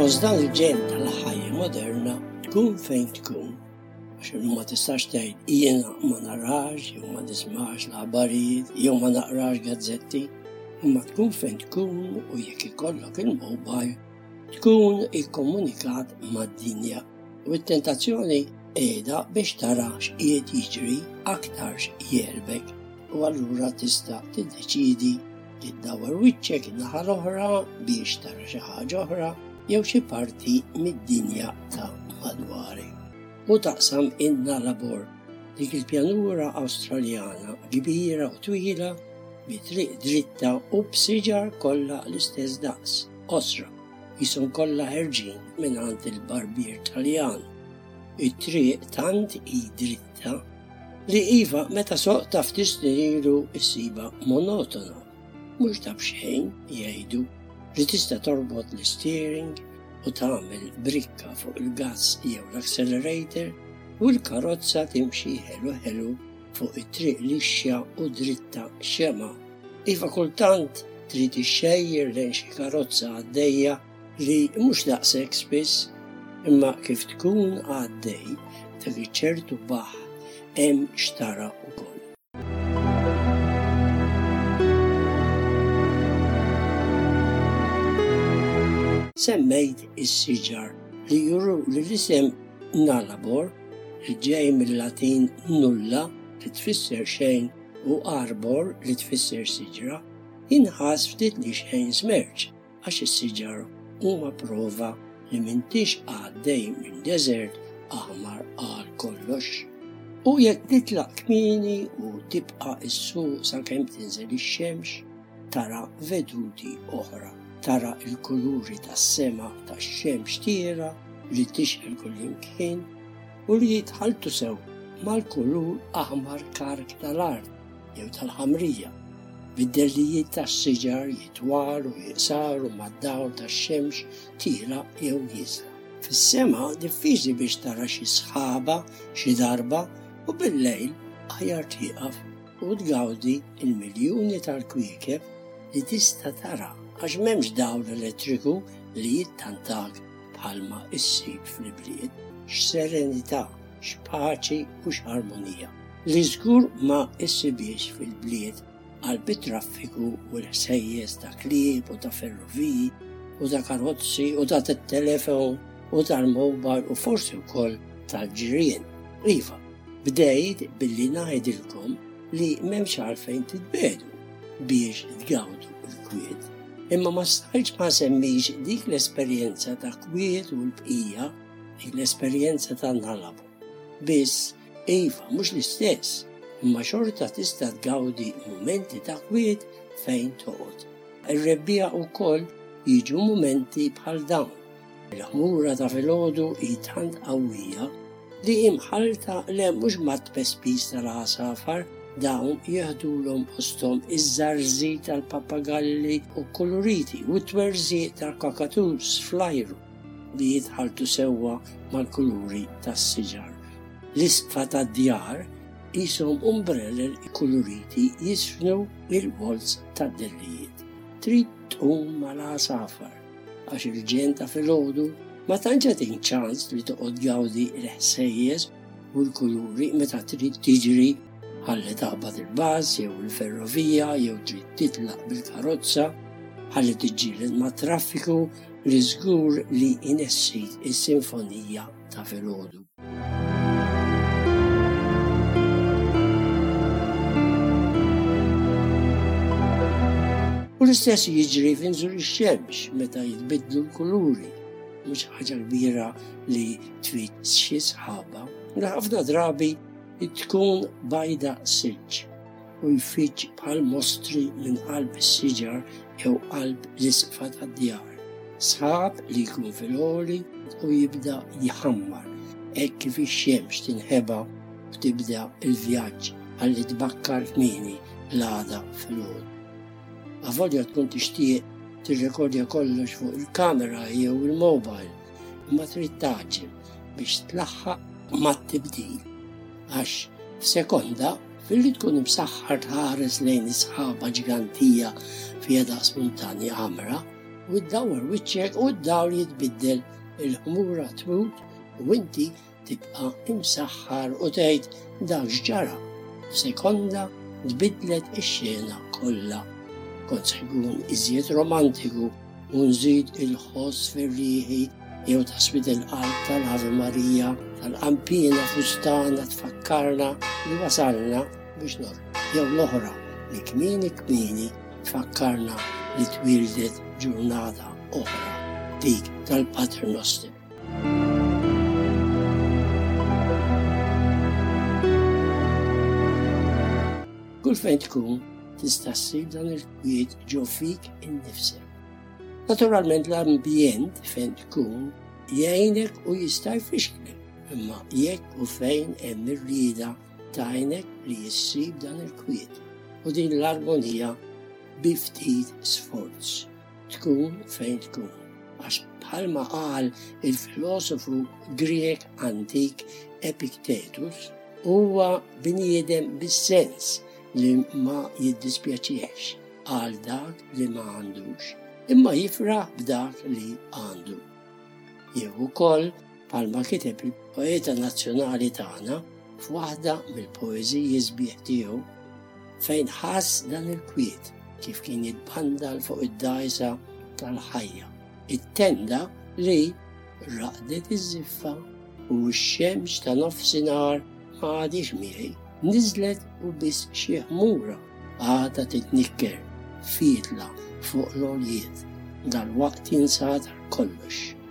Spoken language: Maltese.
Fost dan il-ġenn tal-ħajja moderna, tkun fejn tkun, għax illum ma tistax tgħid jiena ma narax, jew ma nismax l-aħbarijiet, jew ma naqrax gazzetti, imma tkun fejn tkun u jekk ikollok il-mobile tkun ikkomunikat mad-dinja u t-tentazzjoni qiegħda biex tara x'qiegħed jiġri aktarx jegħlbek u allura tista' tiddeċiedi li ddawwar wiċċek naħa l-oħra biex tara xi ħaġa oħra jew xi parti mid-dinja ta' madwarek. U taqsam inna labor dik il-pjanura Awstraljana kbira u twila bi triq dritta u b'siġar kollha l-istess daqs. qosra, qishom kollha ħerġin mingħand il-barbier Taljan. It-triq tant hi dritta li iva meta soqta ftit snin ilu issibha monotona. Mhux ta' b'xejn jgħidu li tista' torbot l-isteering u tagħmel brikka fuq il-gass jew l-accelerator u l-karozza timxi ħelu ħelu fuq it-triq lixxa u dritta xema Iva kultant trid ixxejjer lejn xi karozza għaddejja li mhux daqshekk spiss imma kif tkun għaddej dak iċ-ċertu baħħ hemm x'tara wkoll. Semmejt is-siġar li juru li l-isem Nullabor li ġej mil-Latin nulla li tfisser xejn u arbor li tfisser siġra, inħass ftit li xħejn żmerġ għax is-siġar huma prova li m'intix għaddej minn deżert aħmar għal kollox. U jekk titlaq kmieni u tibqa' is-suq sakemm tinżel ix-xemx, tara veduti oħra, tara il-kuluri tas-sema tax-xemx tira li tixqel kullimkien u li jitħalltu sew mal-kulur aħmar karg tal-art jew tal-ħamrija, bid-dellijiet tas-siġar jitwal u jiqsaru mad-dawl tax-xemx tiela' jew nieżla. Fis-sema diffiċli biex tara xi sħaba xi darba u bil-lejl aħjar tieqaf u tgawdi l-miljuni tal-kwiekeb li tista' tara għax m'hemmx dawl elettriku li jittantak bħalma issib fl-ibliet, x'serenità, x'paċi u x'armonija. Li żgur ma issibiex fil-bliet qalb it-traffiku u l-ħsejjes ta' klieb u ta' ferroviji u ta' karozzi u ta' telefon u tal-mobile u forsi wkoll tal-ġirien. Iva, bdejt billi ngħidilkom li m'hemmx għalfejn titbedu biex tgawdu l-kwiet. Imma ma stajtx ma semmix dik l-esperjenza ta' kwiet u l-bqija, dik l-esperjenza ta' nalab. Biss, iva, mhux l-istess, imma xorta tista' tgawdi mumenti ta' kwiet fejn toqgħod. Ir-rebbieħ ukoll jiġu mumenti bħal dawn Il-ħmura ta' filgħodu hi tant qawwija li hi mħallta le mhux mat-tpespis tal-għasafar dawn jeħdulhom posthom iż-żarżi tal-pappagalli u kuluriti u t-twerżiq tal-kakatus fl-ajru li jitħaltu sewwa mal-kuluri tas-siġar. L-isqfa tad-djar qishom umbrelel ikuluriti jisfnu il-walz tad-dellijiet. Trid tqum mal-għasafar. Għax il-ġen ta' filgħodu ma tantx għatin ċans li toqgħod gawdi l-ħsejjes u l-kuluri meta trid tiġri ħalli taqbad il-baż jew il-ferrovija jew trid titlaq bil-karozza ħalli tiġġieled ma' traffiku li żgur li inessi is-sinfonija ta' filgħodu. U l-istess jiġri finżur ix-xemx meta jitbidlu l-kuluri. Mhux ħaġa kbira li trid xi sħaba. Ħafna drabi tkun bajda silġ. u jfiġġ bħal mostri minn qalb is-siġar jew qalb l-isqfa tad-djar. Sħab li jkun fil-għoli u jibda jħammar hekk kif ix-xemx tinħeba u tibda l-vjaġġ għalli tbakkar kmieni l-għada fil-għod. Avolja tkun tixtieq tirrekordja kollox fuq il-kamera jew il-mobile, imma trid taġġel biex tlaħħaq mat-tibdil. Għax f'sekonda, filli tkun imsaħħar tħares lejn is-sħaba ġgantija fiha daqs muntanja ħamra, u ddawwar wiċċek u d-dawl jitbiddel il-ħmura trud u inti tibqa' imsaħħar u tgħid dak x'ġara. F'sekonda tbidlet ix-xena kollha. Kont se nkun iżjed romantiku u nżid il-ħoss fir-riħi jew tasbit il-qalb tal-Ave Marija tal-qampina fustana tfakkarna li wasalna biex nor. Jew l-oħra li kmini kmini tfakkarna li twildet ġurnata oħra dik tal-Paternoster. Kull fejn tkun tista' ssir dan il-kwiet ġo fik innifsek. Naturalment l-ambjent fejn tkun jgħinek u jista' jfixklek, imma jekk u fejn hemm ir-rieda tajnek li jissib dan il-kwiet u din l-armonija bi ftit sforz. Tkun fejn tkun, għax bħalma qal il-filosofu Grieg antik Epictetus, huwa bniedem bis-sens li ma jiddispjaċiex għal dak li ma għandux, imma jifraħ b'dak li għandu. Jew ukoll Bħalma kiteb il-poeta nazzjonali tagħna f'waħda mill-poeżiji sbieħ tiegħu fejn ħass dan il-kwiet kif kien jitbandal fuq id-dajsa tal-ħajja. It-tenda li raqdet iż-żiffa u x-xemx ta' nofsinhar ma għadix miegħi, niżlet u biss xi ħmura għadha titnikker fietla fuq l-oljiet dal-waqt jinsat kollox.